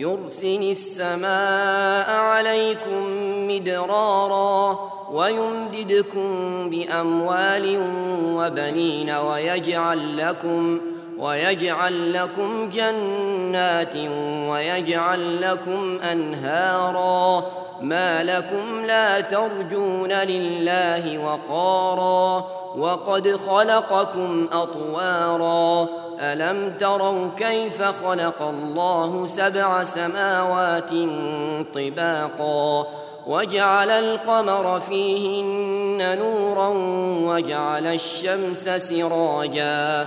يرسل السماء عليكم مدرارا ويمددكم بأموال وبنين ويجعل لكم ويجعل لكم جنات ويجعل لكم أنهارا ما لكم لا ترجون لله وقارا وقد خلقكم أطوارا ألم تروا كيف خلق الله سبع سماوات طباقا وجعل القمر فيهن نورا وجعل الشمس سراجا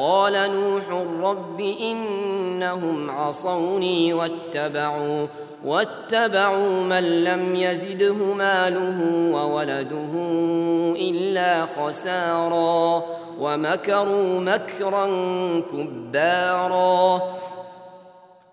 قال نوح رب إنهم عصوني واتبعوا واتبعوا من لم يزده ماله وولده إلا خسارا ومكروا مكرا كبارا.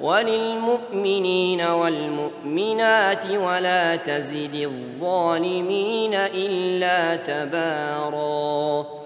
وللمؤمنين والمؤمنات ولا تزد الظالمين إلا تباراً